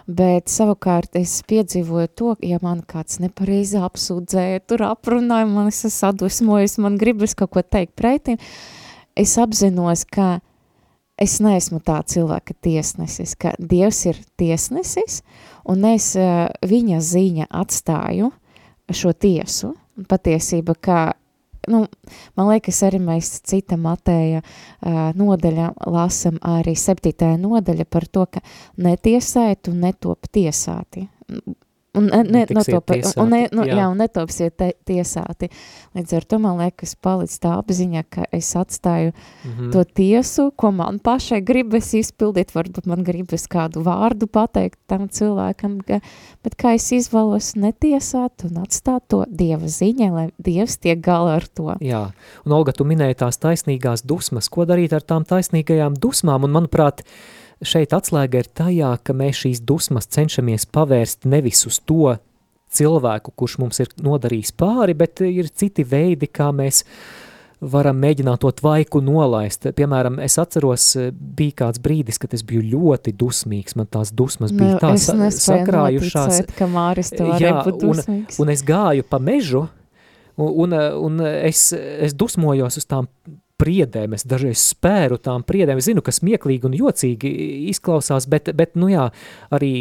Bet savukārt es piedzīvoju to, ja man kāds nepareizi apsūdzēja, tur aprunāja, man es esmu sadusmojis, man gribas kaut ko teikt pretim, es apzinos, ka es neesmu tā cilvēka tiesnesis, ka Dievs ir tiesnesis, un es uh, viņa ziņa atstāju šo tiesu, patiesība, ka nu, man liekas, arī mēs cita Mateja uh, nodaļa lasam arī septītajā nodaļa par to, ka netiesājat un netop tiesāti. Un, ne, ne, Netiksiet notop, un, un, ne, tiesāti, nu, jā. jā, un netopsiet te, tiesāti. Līdz ar to man liekas palic tā apziņa, ka es atstāju Mhm. to tiesu, ko man pašai gribas izpildīt, varbūt man gribas kādu vārdu pateikt tam cilvēkam, ka, bet kā es izvalos netiesāt un atstāt to Dieva ziņai, lai Dievs tiek galā ar to. Jā, un Olga, tu minēji tās taisnīgās dusmas. Ko darīt ar tām taisnīgajām dusmām? Un, manuprāt, šeit atslēga ir tajā, ka mēs šīs dusmas cenšamies pavērst nevis uz to cilvēku, kurš mums ir nodarījis pāri, bet ir citi veidi, kā mēs varam mēģināt to tvaiku nolaist. Piemēram, es atceros, bija kāds brīdis, kad es biju ļoti dusmīgs, man tās dusmas bija Nu, tā es sa- nespēju sakrājušās. noticēt, ka Māris to Jā, būt un- dusmīgs. Un es gāju pa mežu, un, un, un es, es dusmojos uz tām priedēm, es dažreiz spēru tām priedēm, es zinu, ka smieklīgi un jocīgi izklausās, bet, bet nu jā, arī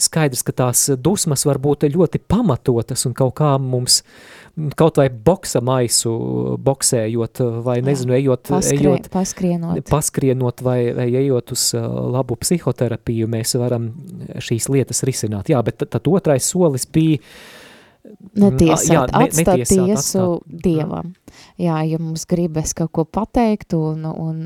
skaidrs, ka tās dusmas var būt ļoti pamatotas un kaut kā mums, kaut vai boksa maisu boksējot, vai nezinu, ejot, Paskrie, ejot paskrienot. paskrienot vai, vai ejot uz uh, labu psihoterapiju, mēs varam šīs lietas risināt. Jā, bet tad otrais solis bija Netiesāt, jā, ne- atstāt netiesāt, tiesu atstāt. Dievam. Jā, ja mums gribas kaut ko pateikt un, un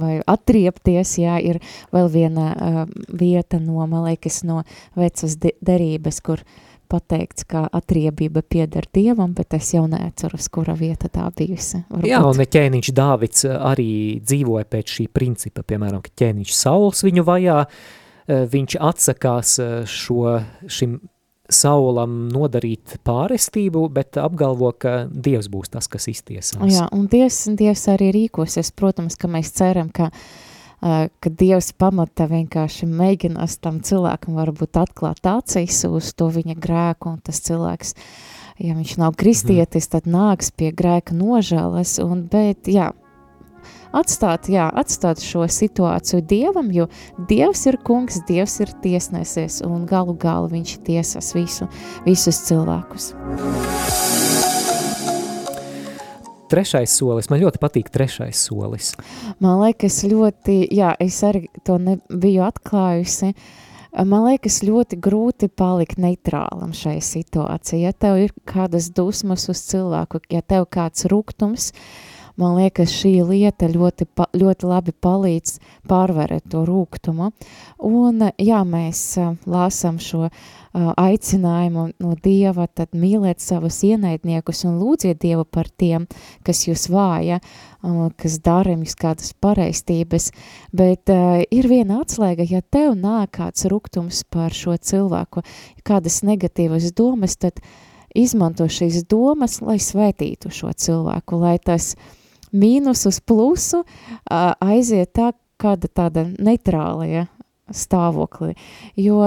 vai atriepties, jā, ir vēl viena uh, vieta no, man liekas, no vecas de derības, kur pateikts, ka atriebība pieder Dievam, bet es jau neatceros, kura vieta tā bijusi. Varbūt. Jā, un ķēniņš Dāvids uh, arī dzīvoja pēc šī principa, piemēram, ka ķēniņš Sauls viņu vajā, uh, viņš atsakās šo, šim Saulam nodarīt pārestību, bet apgalvo, ka Dievs būs tas, kas iztiesās. Jā, un Dievs, Dievs arī rīkosies, protams, ka mēs ceram, ka, uh, ka Dievs pamata vienkārši mēģinās tam cilvēkam varbūt atklāt acīs uz to viņa grēku, un tas cilvēks, ja viņš nav kristietis, tad nāks pie grēka nožēlas, un, bet jā, atstāt, jā, atstāt šo situāciju Dievam, jo Dievs ir kungs, Dievs ir tiesnesies un galu galu viņš tiesas visu, visus cilvēkus. Trešais solis, man ļoti patīk trešais solis. Man liekas ļoti, jā, es arī to nebiju atklājusi, man liekas ļoti grūti palikt neitrālam šai situācijai. Ja tev ir kādas dusmas uz cilvēku, ja tev kāds rūgtums, man liekas, šī lieta ļoti, ļoti labi palīdz pārvarēt to rūgtumu. Un, jā, mēs lāsam šo aicinājumu no Dieva, tad mīliet savus ienaidniekus un lūdziet Dievu par tiem, kas jūs vāja, kas dara jums kādas pareistības, bet uh, ir viena atslēga, ja tev nāk kāds ruktums par šo cilvēku, kādas negatīvas domas, tad izmanto šīs domas, lai svētītu šo cilvēku, lai tas mīnus uz plusu uh, aiziet tā, kāda tāda neitrālajā stāvoklī, jo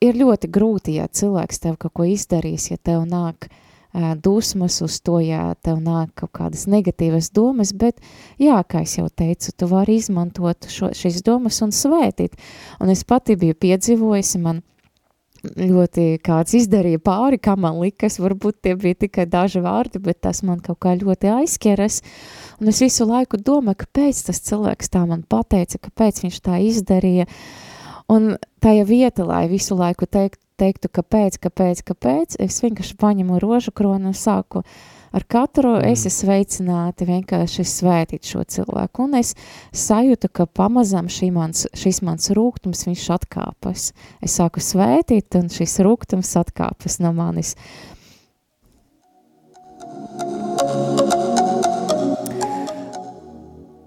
ir ļoti grūti, ja cilvēks tev kaut ko izdarīs, ja tev nāk uh, dusmas uz to, ja tev nāk kaut kādas negatīvas domas, bet jā, kā es jau teicu, tu vari izmantot šo, šīs domas un svētīt. Un es pati biju piedzīvojusi, man ļoti kāds izdarīja pāri, kā man likas, varbūt tie bija tikai daži vārdi, bet tas man kaut kā ļoti aizķeras, un es visu laiku domāju, kāpēc tas cilvēks tā man pateica, kāpēc viņš tā izdarīja, uh, Un tajā vieta, lai visu laiku teikt, teiktu, kāpēc, kāpēc, kāpēc, es vienkārši paņemu rožu kronu un sāku ar katru mm. esi sveicināti vienkārši svētīt šo cilvēku. Un es sajūtu, ka pamazam šī mans, šis mans rūgtums, viņš atkāpas. Es sāku svētīt, un šis rūgtums atkāpas no manis.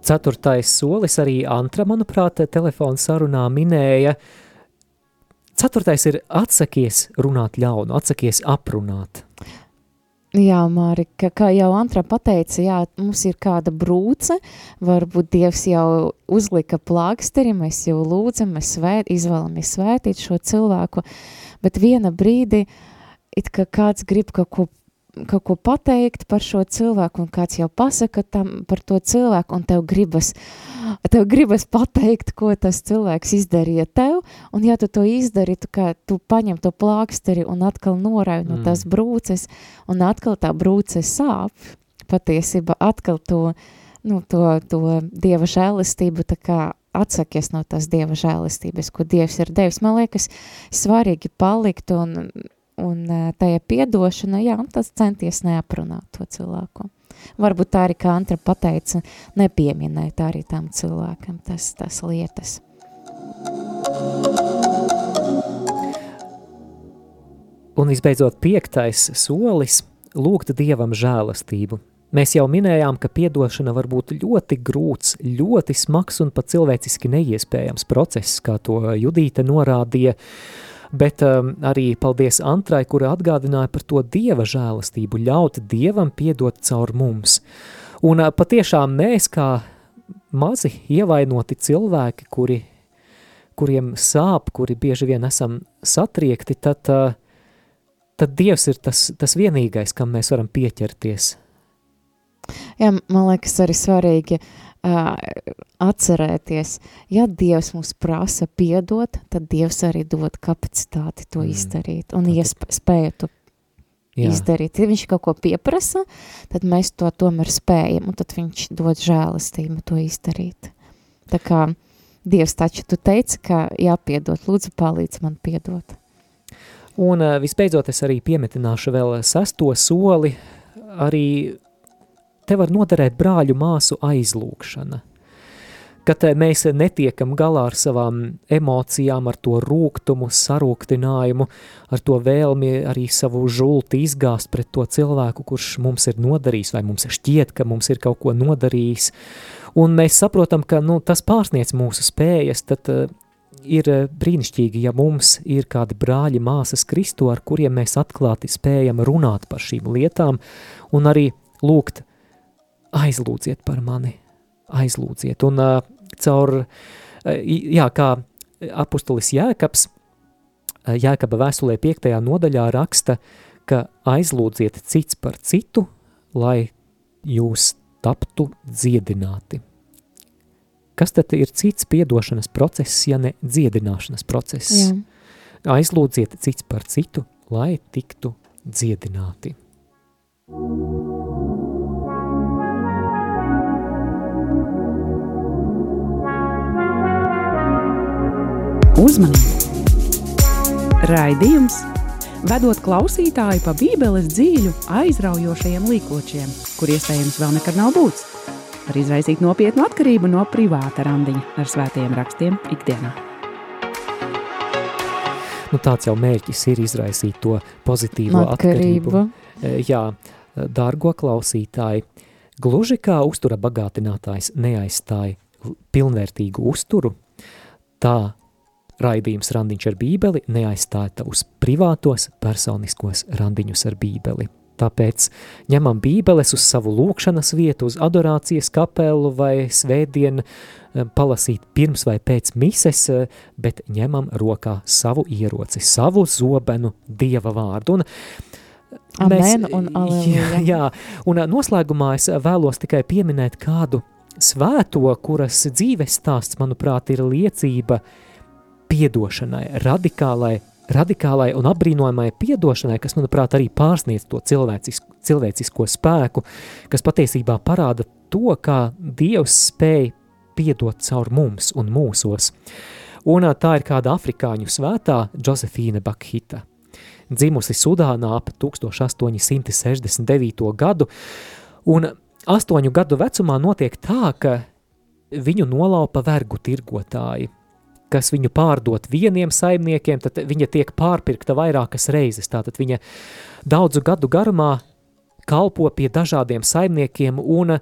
Ceturtais solis arī Antra, manuprāt, telefona sarunā minēja. Ceturtais ir atsakies runāt ļaunu, atsakies aprunāt. Jā, Mārika, kā jau Antra pateica, jā, mums ir kāda brūce, varbūt Dievs jau uzlika plāksteri, mēs jau lūdzam, mēs svēt, izvēlamies svētīt šo cilvēku, bet viena brīdi, it kā kāds grib kaut ko kaut ko pateikt par šo cilvēku, un kāds jau pasaka tam par to cilvēku, un tev gribas, tev gribas pateikt, ko tas cilvēks izdarīja tev, un ja tu to izdari, tu, kā, tu paņem to plāksteri un atkal norauj no mm. tās brūces, un atkal tā brūce sāp, patiesībā atkal to, nu, to, to dieva žēlistību tā kā atsakies no tās dieva žēlistības, ko dievs ir devis. Man liekas, svarīgi palikt un un tajā piedošana, jā, tas centies neaprunāt to cilvēku. Varbūt tā arī, kā Antra pateica, nepieminēt arī tam cilvēkam tas, tas lietas. Un visbeidzot piektais solis – lūgt Dievam žēlastību. Mēs jau minējām, ka piedošana var būt ļoti grūts, ļoti smags un pat cilvēciski neiespējams process, kā to Judīte norādīja, bet um, arī paldies Antrai, kura atgādināja par to Dieva žēlastību, ļaut Dievam piedot caur mums. Un uh, patiešām mēs kā mazi ievainoti cilvēki, kuri, kuriem sāp, kuri bieži vien esam satriekti, tad, uh, tad Dievs ir tas, tas vienīgais, kam mēs varam pieķerties. Jā, man liekas arī svarīgi uh, atcerēties, ja Dievs mums prasa piedot, tad Dievs arī dod kapacitāti to mm. izdarīt un iespēju to Jā. izdarīt. Ja viņš kaut ko pieprasa, tad mēs to tomēr spējam, un tad viņš dod žēlistību to izdarīt. Tā kā Dievs taču tu teici, ka jāpiedot, lūdzu palīdz man piedot. Un visbeidzot es arī piemetināšu vēl sesto soli, arī te var noderēt brāļu māsu aizlūkšana. Kad eh, mēs netiekam galā ar savām emocijām, ar to rūgtumu, sarūktinājumu, ar to vēlmi arī savu žulti izgāzt pret to cilvēku, kurš mums ir nodarījis, vai mums šķiet, ka mums ir kaut ko nodarījis, un mēs saprotam, ka nu, tas pārsniec mūsu spējas, tad uh, ir eh, brīnišķīgi, ja mums ir kādi brāļi, māsas Kristu, ar kuriem mēs atklāti spējam runāt par šīm lietām un arī lūgt aizlūdziet par mani, aizlūdziet. Un uh, caur, uh, jā, kā apustulis Jēkabs, uh, Jēkaba vēstulē 5. nodaļā raksta, ka aizlūdziet cits par citu, lai jūs taptu dziedināti. Kas tad ir cits piedošanas process, ja ne dziedināšanas process? Jā. Aizlūdziet cits par citu, lai tiktu dziedināti. Uzmanību! Raidījums vedot klausītāju pa Bībeles dzīļu aizraujošajiem līkločiem, kur iespējams vēl nekad nav būts, var izraisīt nopietnu atkarību no privāta randiņa ar svētajiem rakstiem ikdienā. Nu, tāds jau mērķis ir izraisīt to pozitīvo atkarību. Atkarību. E, Jā, dārgo klausītāji, gluži kā uztura bagātinātājs neaizstāja pilnvērtīgu uzturu, tā raidījums randiņš ar bībeli neaizstāja tavus privātos personiskos randiņus ar bībeli. Tāpēc ņemam bībeles uz savu lūkšanas vietu, uz adorācijas kapelu vai svētdienu eh, palasīt pirms vai pēc mises, eh, bet ņemam rokā savu ieroci, savu zobenu dieva vārdu. Un Amen un aleluja. Jā, jā, un noslēgumā es vēlos tikai pieminēt kādu svēto, kuras dzīves stāsts, manuprāt, ir liecība piedošanai, radikālai, radikālai un apbrīnojamai piedošanai, kas, manuprāt, arī pārsniedz to cilvēcisko, cilvēcisko spēku, kas patiesībā parāda to, kā Dievs spēj piedot caur mums un mūsos. Un tā ir kāda afrikāņu svētā Josefīna Bakhita dzimusi Sudānā ap 1869. gadu, un astoņu gadu vecumā notiek tā, ka viņu nolaupa vergu tirgotāji, kas viņu pārdot vieniem saimniekiem, tad viņa tiek pārpirkta vairākas reizes, tātad viņa daudzu gadu garumā kalpo pie dažādiem saimniekiem, un,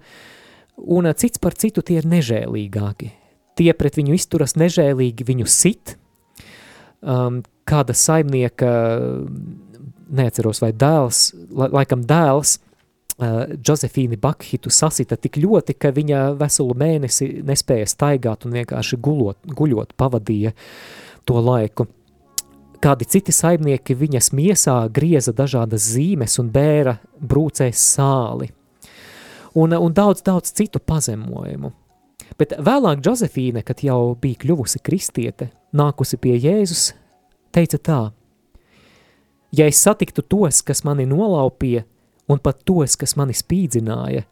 un cits par citu tie ir nežēlīgāki. Tie pret viņu izturas nežēlīgi, viņu sit, um, kāda saimnieka, neatceros vai dēls, la, laikam dēls, uh, Josefīni Bakhitu sasita tik ļoti, ka viņa veselu mēnesi nespēja staigāt un vienkārši gulot, guļot pavadīja to laiku. Kādi citi saimnieki viņas miesā grieza dažādas zīmes un bēra brūcēs sāli. Un, un daudz, daudz citu pazemojumu. Bet vēlāk Josefīne, kad jau bija kļuvusi kristiete, nākusi pie Jēzus, teica tā: Ja es satiktu tos, kas mani nolaupīja, un pat tos, kas mani spīdzināja,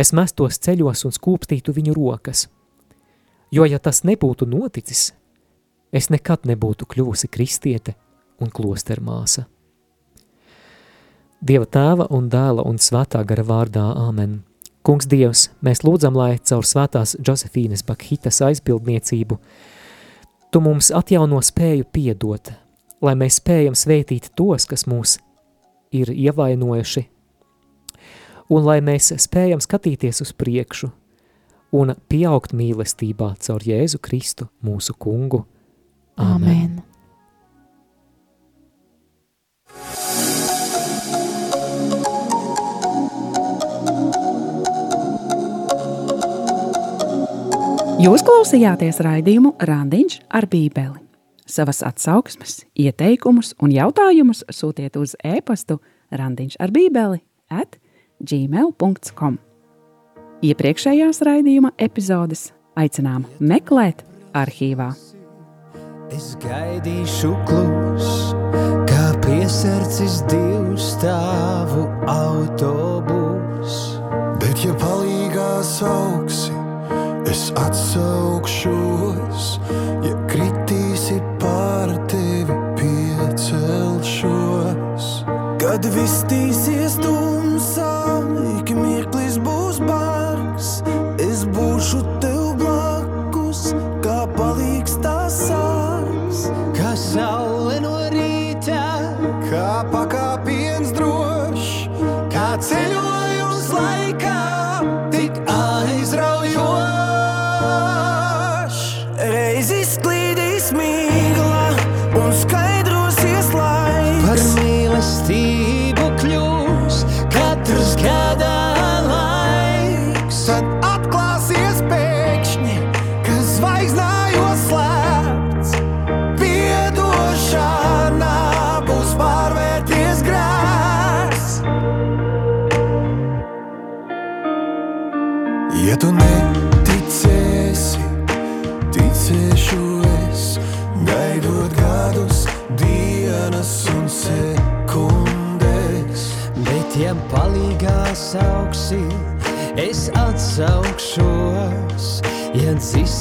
es mestos ceļos un skūpstītu viņu rokas. Jo, ja tas nebūtu noticis, es nekad nebūtu kļuvusi kristiete un klostermāsa. Dieva tēva un dēla un svētā gara vārdā Āmen. Kungs Dievs, mēs lūdzam, lai caur svētās Josefīnas Bakhitas aizbildniecību Tu mums atjauno spēju piedot, lai mēs spējam svētīt tos, kas mūs ir ievainojuši, un lai mēs spējam skatīties uz priekšu un pieaugt mīlestībā caur Jēzu Kristu, mūsu kungu. Amen. Jūs klausījāties raidījumu Randiņš ar Bībeli. Savas atsauksmes, ieteikumus un jautājumus sūtiet uz e-pastu Randiņš ar Bībeli at gmail.com. Iepriekšējās raidījuma epizodes aicinām meklēt arhīvā. Es gaidīšu klus, kā piesardzis divu stāvu autobus. Bet, ja palīgā sauksi, es atsaukšos, ja Kad viss tīsies tumsā,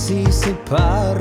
dzisīsi par